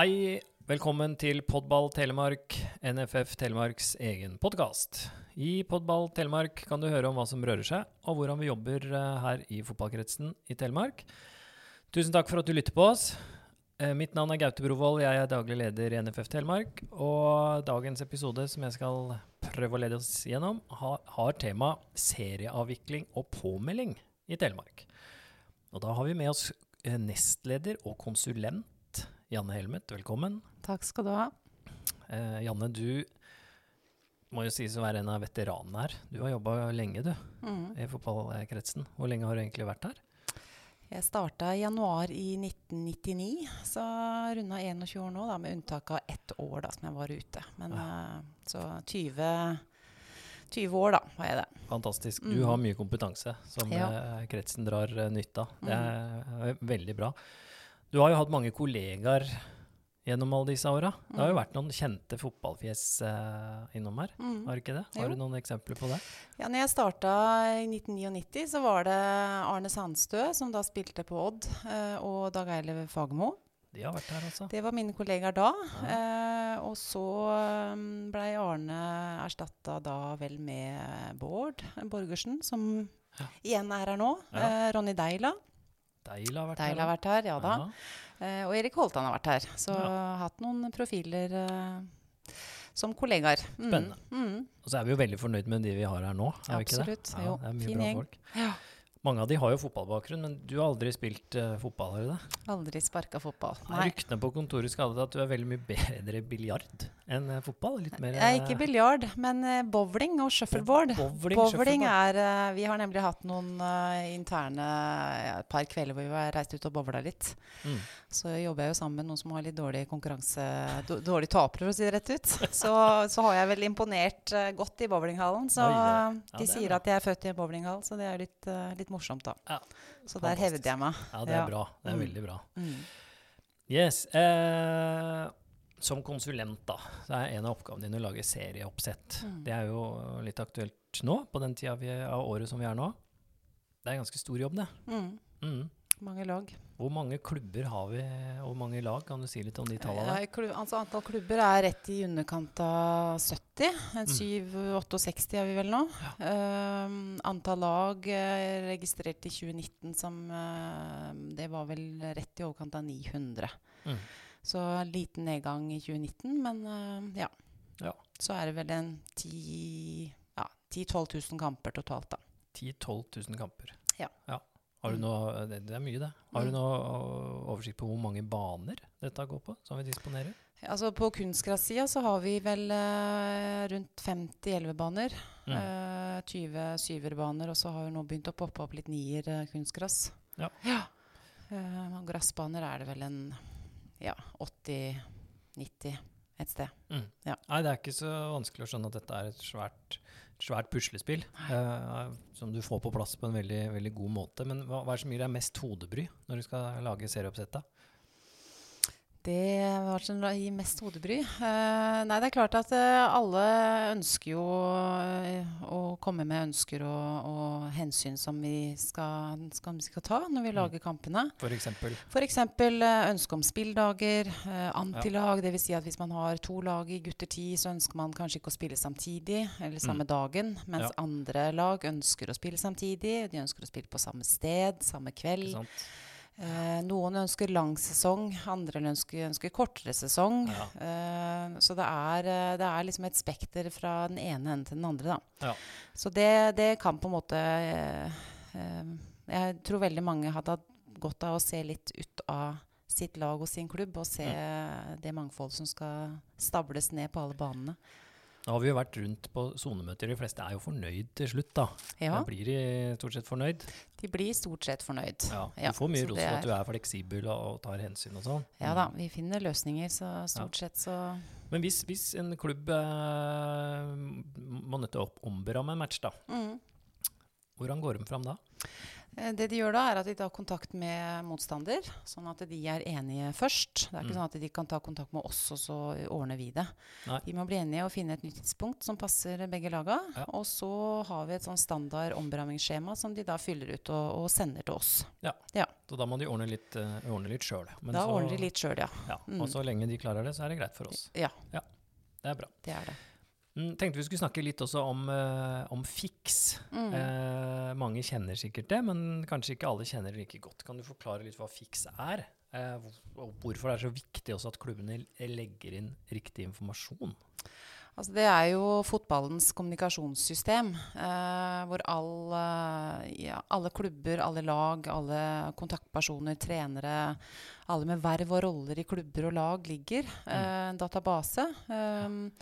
Hei, velkommen til Podball Telemark, NFF Telemarks egen podkast. I Podball Telemark kan du høre om hva som rører seg, og hvordan vi jobber eh, her i fotballkretsen i Telemark. Tusen takk for at du lytter på oss. Eh, Mitt navn er Gaute Brovold, jeg er daglig leder i NFF Telemark. Og dagens episode, som jeg skal prøve å lede oss gjennom, har, tema serieavvikling og påmelding i Telemark. Og da har vi med oss eh, nestleder og konsulent Janne Helmet, velkommen. Takk skal du ha. Eh, Janne, du må jo sies å være en av veteranene her. Du har jobba lenge, du, Mm. i fotballkretsen. Hvor lenge har du egentlig vært her? Jeg starta i januar i 1999, så runda 21 år nå, da, med unntak av ett år da, som jeg var ute. Men ja. så 20, 20 år, da, var jeg det. Fantastisk. Du Mm. har mye kompetanse som Ja. eh, kretsen drar eh, nytte av. Det Mm. er veldig bra. Du har jo hatt mange kollegaer gjennom alle disse åra. Det har jo Mm. vært noen kjente fotballfjes uh, innom her, Mm. har ikke det? Har du noen eksempler på det? Ja, når jeg starta i 1999, så var det Arne Sandstø, som da spilte på Odd, uh, og Dag Eilev Fagermo. De har vært her, altså. Det var mine kollegaer da. Eh, og så um, blei Arne erstatta da vel med Bård Borgersen, som Ja. igjen er her nå. Ja. Ronny Deila. Deila har vært Deil her. har vært her, ja da. Ja. Eh, og Erik Holtan har vært her. Så Ja. hatt noen profiler eh, som kollegaer. Mm. Spennende. Mm. Og så er vi jo veldig fornøyd med de vi har her nå, er vi ikke det? Absolutt. Jo, det er mye fin bra gjeng. folk. Ja. Mange av de har jo fotballbakgrunn, men du har aldri spilt uh, fotball, har du det? Aldri sparka fotball. Nei. Ryktene på kontoret skal ha det at du er veldig mye bedre i biljard enn eh, fotball? Litt mer er ikke biljard, men uh, bowling og shuffleboard. Bowling, Bowling shuffleboard. er uh, Vi har nemlig hatt noen eh, interne ja, et par kvelder hvor vi har reist ut og bowla litt. Mm. Så jobber jeg jo sammen med noen som har litt dårlig konkurranse dårlig tapere, for å si det rett ut. Så, så har jeg vel imponert eh, godt i bowlinghallen. Så ja. De er sier at jeg er født i en bowlinghall, så det er litt, eh, litt morsomt, da. Ja, Så der hevet jeg meg. Ja, det er bra. Det er Mm. veldig bra. Mm. Yes. Eh, som konsulent, da, så er en av oppgavene dine å lage serieoppsett. Mm. Det er jo litt aktuelt nå, på den tida vi av året som vi er nå. Det er en ganske stor jobb, det. Mange lag. Hvor mange klubber har vi, og hvor mange lag? Kan du si litt om de tallene? Ja, klubb, altså, antall klubber er rett i underkant av 70. En Mm. 7-68 er vi vel nå. Um, antall lag eh, registrert i 2019 som uh, Det var vel rett i overkant av 900. Mm. Så liten nedgang i 2019, men uh, ja. Ja. Så er det vel en 10 ja, 10 000-12 000 kamper totalt, da. 10 000-12 000 kamper. Ja. Ja. Har du Mm. noe, det, det er mye, det. Har du Mm. noe oversikt på hvor mange baner dette går på, som vi disponerer? Altså På kunstgrassida så har vi vel eh, rundt 50 elvebaner. Mm. Eh, 20 syverbaner, og så har vi nå begynt å poppe opp litt nier eh, kunstgress. Ja. ja. og gressbaner er det vel en ja, 80-90 et sted. Mm. Ja. Nei, det er ikke så vanskelig å skjønne at dette er et svært, svært puslespill eh, som du får på plass på en veldig, veldig god måte. Men hva, hva er det som gir deg mest hodebry når du skal lage serieoppsettet? Det var som gir mest hodebry. Uh, nei, det er klart at uh, alle ønsker jo eh, å komme med ønsker og, og hensyn som vi skal, skal, skal ta når vi Mm. lager kampene. Eksempel. F.eks. ønske om spilldager, antilag. antilag. Dvs. Si at hvis man har to lag i gutter ti, så ønsker man kanskje ikke å spille samtidig eller samme dagen. Mens Ja. andre lag ønsker å spille samtidig. De ønsker å spille på samme sted, samme kveld. Ikke sant? Eh, noen ønsker lang sesong, andre ønsker, ønsker kortere sesong. Ja. Eh, så det er, eh, det er liksom et spekter fra den ene enden til den andre. Da. Ja. Så det, det kan på en måte eh, eh, Jeg tror veldig mange hadde hatt godt av å se litt ut av sitt lag og sin klubb, og se det mangfoldet som skal stables ned på alle banene. Da har vi jo vært rundt på sonemøter. De fleste er jo fornøyd til slutt, da. Ja, Da blir de stort sett fornøyd. de blir stort sett fornøyd. Ja, du Ja, får mye ros for at du er fleksibel og, tar hensyn og sånn. Ja da, vi finner løsninger, så stort sett så Men hvis, hvis en klubb eh, må nødt til å omberamme en match, da, mm. hvordan går de fram da? Eh, Det de gjør da, er at de tar kontakt med motstander, sånn at de er enige først. Det er ikke Mm. sånn at de kan ta kontakt med oss, og så ordner vi det. Nei. De må bli enige og finne et nytt tidspunkt som passer begge laga. Ja. Og så har vi et sånn standard omberammingsskjema som de da fyller ut og, og sender til oss. Ja, Så da må de ordne litt, uh, ordne litt sjøl. Da ordner de litt sjøl, ja. Ja, Mm. Og så lenge de klarer det, så er det greit for oss. Ja, Det er bra. det er det. Mm, tenkte vi skulle snakke litt også om, eh, om fiks. Mm. Eh, mange kjenner sikkert det, men kanskje ikke alle kjenner det like godt. Kan du forklare litt hva fiks er? Eh, og hvorfor det er så viktig også at klubbene legger inn riktig informasjon? Altså, det er jo fotballens kommunikasjonssystem, eh, hvor all, eh, ja, alle klubber, alle lag, alle kontaktpersoner, trenere, alle med verv og roller i klubber og lag ligger. Eh, en database. Um,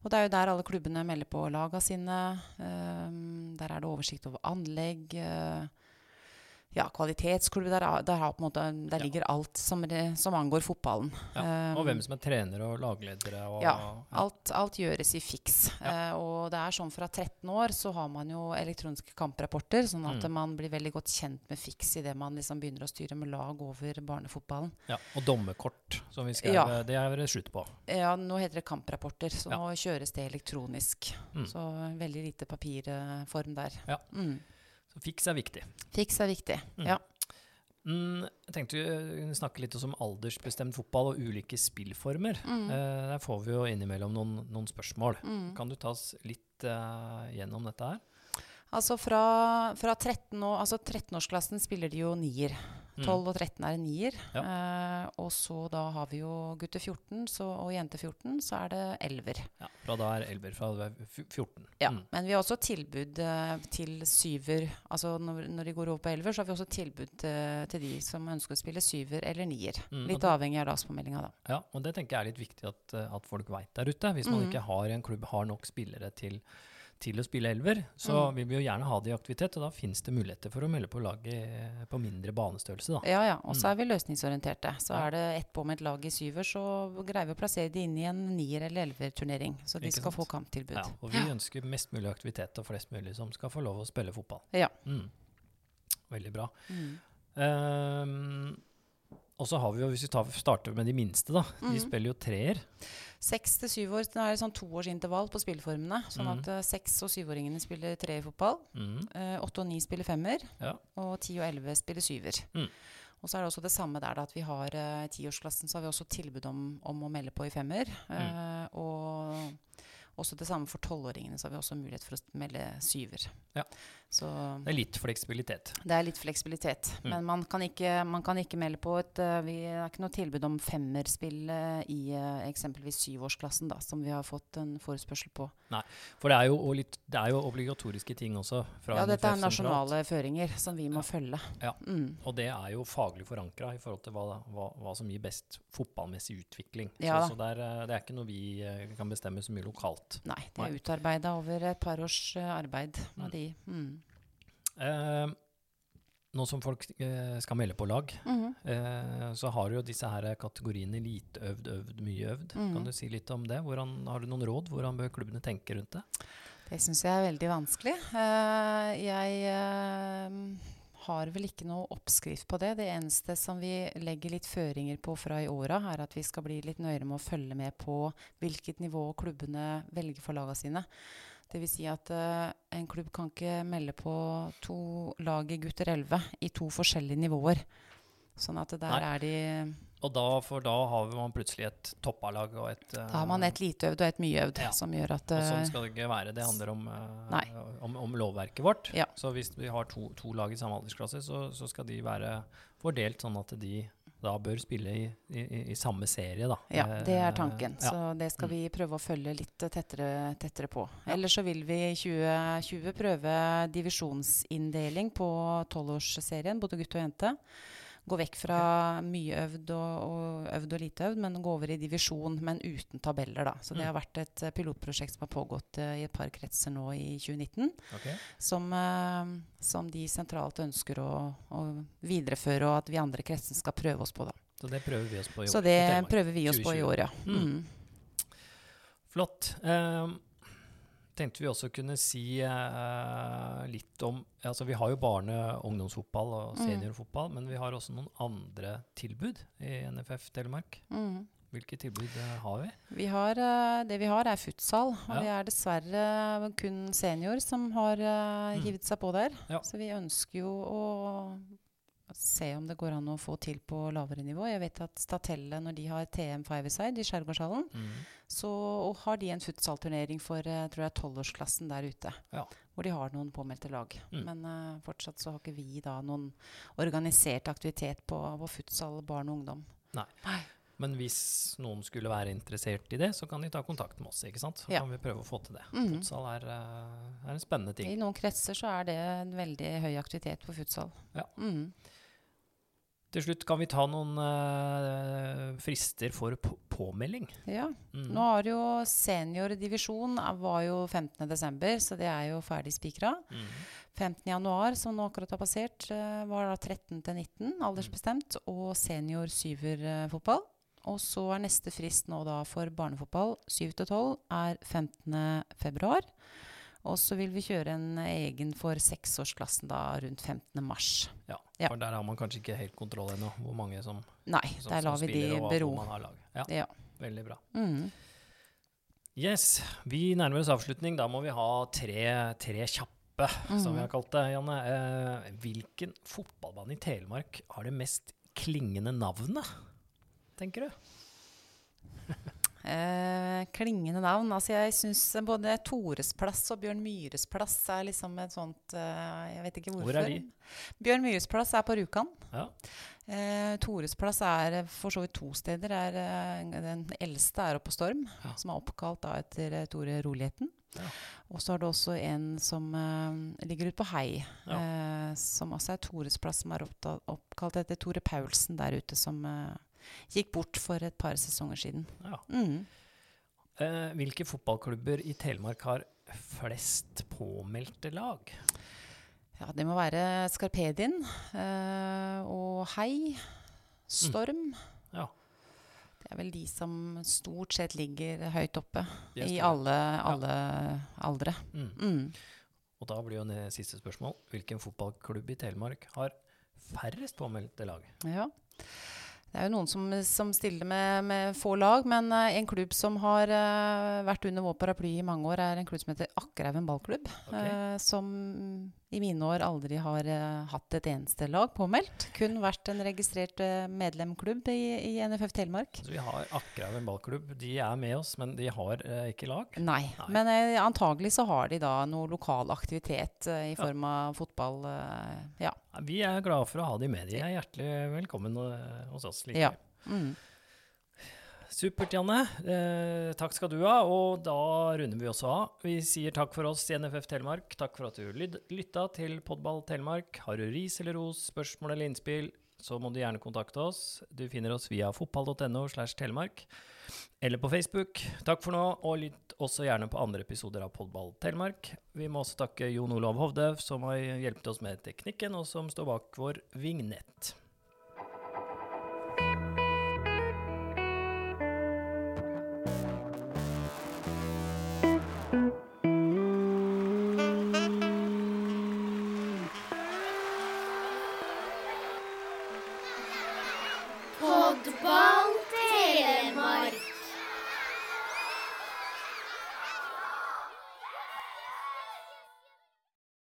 og det er jo der alle klubbene melder på laga sine. Um, der er det oversikt over anlegg. eh, ja, kvalitetsklubber. Der, er- der, har på en måte, der Ja. ligger alt som, det, som angår fotballen. Ja. og Um, hvem som er trenere og lagledere. Og, ja, alt, alt gjøres i fiks. Eh, og det er sånn fra 13 år så har man jo elektroniske kamprapporter, sånn at Mm. man blir veldig godt kjent med fiks idet man liksom begynner å styre med lag over barnefotballen. ja, og dommekort, som vi skrev. Ja. Det er det slutt på. Ja, nå heter det kamprapporter, så nå kjøres det elektronisk. Mm. Så veldig lite papirform der. Ja. Mm. Så fiks er viktig. Fiks er viktig. Mm. Ja. Mm, jeg tenkte vi kunne snakke litt om aldersbestemt fotball og ulike spillformer. Mm. Eh, der får vi jo innimellom noen, noen spørsmål. Mm. Kan du ta oss litt eh, gjennom dette her? Altså fra, fra 13 år, altså 13-årsklassen spiller de jo nier. Mm. 12 og 13 er en nier. Ja. Uh, og så da har vi jo gutter 14 så, og jenter 14, så er det elver. Ja, fra da er elver fra du er 14. Ja, Mm. Men vi har også tilbud uh, til syver. Altså når, når de går over på elver, så har vi også tilbud eh, til de som ønsker å spille syver eller nier. Mm, Litt det- avhengig av dagspåmeldinga, da. Ja, og det tenker jeg er litt viktig at, at folk veit der ute. Hvis man Mm. ikke har en klubb har nok spillere til, til å spille elver, så Mm. vil vi jo gjerne ha det i aktivitet, og da fins det muligheter for å melde på laget på mindre banestørrelse, da. Ja, ja. Og så Mm. er vi løsningsorienterte. Så Ja. er det ett på med et lag i syver, så greier vi å plassere de inn i en nier- eller elverturnering. Så de Ikke skal sant? få kamptilbud. Ja, og vi ønsker mest mulig aktivitet og flest mulig som skal få lov å spille fotball. Ja. Mm. Veldig bra. Mm. Og så har vi jo, hvis vi tar, starter med de minste, da. De mm. spiller jo treer. Seks til syv år. Det er sånn toårsintervall på spillformene. Sånn mm. at eh, seks- og syvåringene spiller treer Mm. eh, Åtte og ni spiller femmer. Ja. Og ti og elleve spiller syver. Mm. Og så er det også det samme der, da, at vi har eh, i tiårsklassen så har vi også tilbud om, om å melde på i femmer. eh, og også det samme for tolvåringene, så har vi også mulighet for å melde syver. Ja. Så Det er litt fleksibilitet. det er litt fleksibilitet. Mm. Men man kan, ikke, man kan ikke melde på et eh, Vi er ikke noe tilbud om femmerspill eh, i eh, eksempelvis syvårsklassen, da, som vi har fått en forespørsel på. Nei, For det er jo, litt, det er jo obligatoriske ting også. Fra Ja, dette er nasjonale føringer som vi må Ja. følge. Ja. Mm. Og det er jo faglig forankra i forhold til hva, hva, hva som gir best fotballmessig utvikling. Ja. Så, så det, er, det er ikke noe vi kan bestemme så mye lokalt. Nei, det er utarbeida over et par års eh, arbeid Mm. de. Mm. Eh, nå som folk eh, skal melde på lag, Mhm. eh, så har jo disse her kategoriene lite øvd, øvd, mye øvd. Mhm. Kan du si litt om det? Hvordan, har du noen råd? Hvordan bør klubbene tenke rundt det? Det syns jeg er veldig vanskelig. Uh, jeg eh, har vel ikke noe oppskrift på det. Det eneste som vi legger litt føringer på fra i åra, er at vi skal bli litt nøyere med å følge med på hvilket nivå klubbene velger for laga sine. Dvs. Si at uh, en klubb kan ikke melde på to lag i gutter 11 i to forskjellige nivåer. Sånn at der Nei. er de Og da, for da har man plutselig et toppalag og et Da har man et lite øvd og et myeøvd, Ja. som gjør at Og sånn eh, skal det ikke være. Det handler om, eh, om, om lovverket vårt. Ja. Så hvis vi har to, to lag i samme aldersklasse, så, så skal de være fordelt sånn at de da bør spille i, i, i- samme serie, da. Ja, det er Eh, tanken. ja. Så det skal Mm. vi prøve å følge litt tettere, tettere på. Ellers så vil vi i 2020 prøve divisjonsinndeling på tolvårsserien, både gutt og jente. Gå vekk fra mye øvd og, og øvd og lite øvd, men gå over i divisjon, men uten tabeller, da. Så det Mm. har vært et eh, pilotprosjekt som har pågått uh, i et par kretser nå i 2019. okay. Som, uh, som de sentralt ønsker å, å videreføre, og at vi andre kretsene skal prøve oss på, da. Så det prøver vi oss på i år. Så det prøver vi oss på i år, ja. Mm. Flott. Eh, tenkte vi også kunne si eh, litt om altså Vi har jo barne- ungdomsfotball og Mm. seniorfotball, men vi har også noen andre tilbud i NFF Telemark. Mm. Hvilke tilbud eh, har vi? Vi har, eh, det vi har, er futsal. Og Ja. det er dessverre kun senior som har Mm. hivet seg på der. Ja. Så vi ønsker jo å se om det går an å få til på lavere nivå. Jeg vet at Statelle, når de har TM Five-a-side i Skjærgårdshallen, Mm. så har de en futsalturnering for eh, tror jeg, tolvårsklassen der ute. Ja. Hvor de har noen påmeldte lag. Mm. Men uh, fortsatt så har ikke vi da noen organisert aktivitet på, på futsal barn og ungdom. Nei. Men hvis noen skulle være interessert i det, så kan de ta kontakt med oss. ikke sant? Så Ja. kan vi prøve å få til det. Mhm. Futsal er, eh, er en spennende ting. I noen kretser så er det en veldig høy aktivitet på futsal. Ja. Mm. Til slutt kan vi ta noen uh, frister for på påmelding. Ja. Mm. Nå har jo seniordivisjon eh, var jo 15.12., så det er jo ferdig spikra. Mm. 15.1, som nå akkurat har passert, eh, var da 13 til 19, aldersbestemt, og senior syverfotball. Og så er neste frist nå da for barnefotball 7 til 12 er 15. Og så vil vi kjøre en egen for seksårsklassen da rundt 15. mars. Ja, Ja. for der har man kanskje ikke helt kontroll ennå, hvor mange som, Nei, som, der som vi spiller, de og bero. man har lag. Ja, Ja. veldig bra. Mm. Yes, vi nærmer oss avslutning. Da må vi ha tre, tre kjappe, som vi har kalt det, Janne. Eh, hvilken fotballbane i Telemark har det mest klingende navnet, tenker du? Eh, klingende navn. Altså jeg syns både Tores plass og Bjørn Myhres plass er liksom et sånt eh, Jeg vet ikke hvorfor. Hvor er de? Bjørn Myhres plass er på Rjukan. Ja. Eh, Tores plass er eh, for så vidt to steder. Er, eh, den eldste er oppe på Storm, Ja. som er oppkalt da etter Tore Roligheten. Ja. Og så er det også en som uh, ligger ute på Hei, Ja. som også er Tores plass, som er oppkalt etter Tore Paulsen der ute, som eh, gikk bort for et par sesonger siden. Ja. Mm. Eh, hvilke fotballklubber i Telemark har flest påmeldte lag? Ja, det må være Skarpedien eh, og Hei. Storm. Ja. Det er vel de som stort sett ligger høyt oppe i alle, alle, ja. aldre. Mm. Mm. Og da blir jo det siste spørsmål. Hvilken fotballklubb i Telemark har færrest påmeldte lag? Ja. Det er jo noen som, som stiller med, med få lag, men eh, en klubb som har uh, vært under vår paraply i mange år, er en klubb som heter Akkerhaugen ballklubb. Okay. Uh, som i mine år aldri har uh, hatt et eneste lag påmeldt. Kun vært en registrert medlemklubb i, i NFF Telemark. Så vi har Akkerhaugen ballklubb. De er med oss, men de har ikke lag. Nei, Nei. men antagelig så har de da noe lokal aktivitet i form av fotball. Ja. Vi er glade for å ha de med. De er hjertelig velkommen hos oss. Likevel. Ja. Mm. Supert, Janne. Eh, takk skal du ha. Og da runder vi også av. Vi sier takk for oss i NFF Telemark. Takk for at du lytta til Podball Telemark. Har du ris eller ros, spørsmål eller innspill, så må du gjerne kontakte oss. Du finner oss via fotball.no slash telemark, eller på Facebook. Takk for nå, og lytt også gjerne på andre episoder av Podball Telemark. Vi må også takke Jon Olav Hovde, som har hjulpet oss med teknikken, og som står bak vår vignett.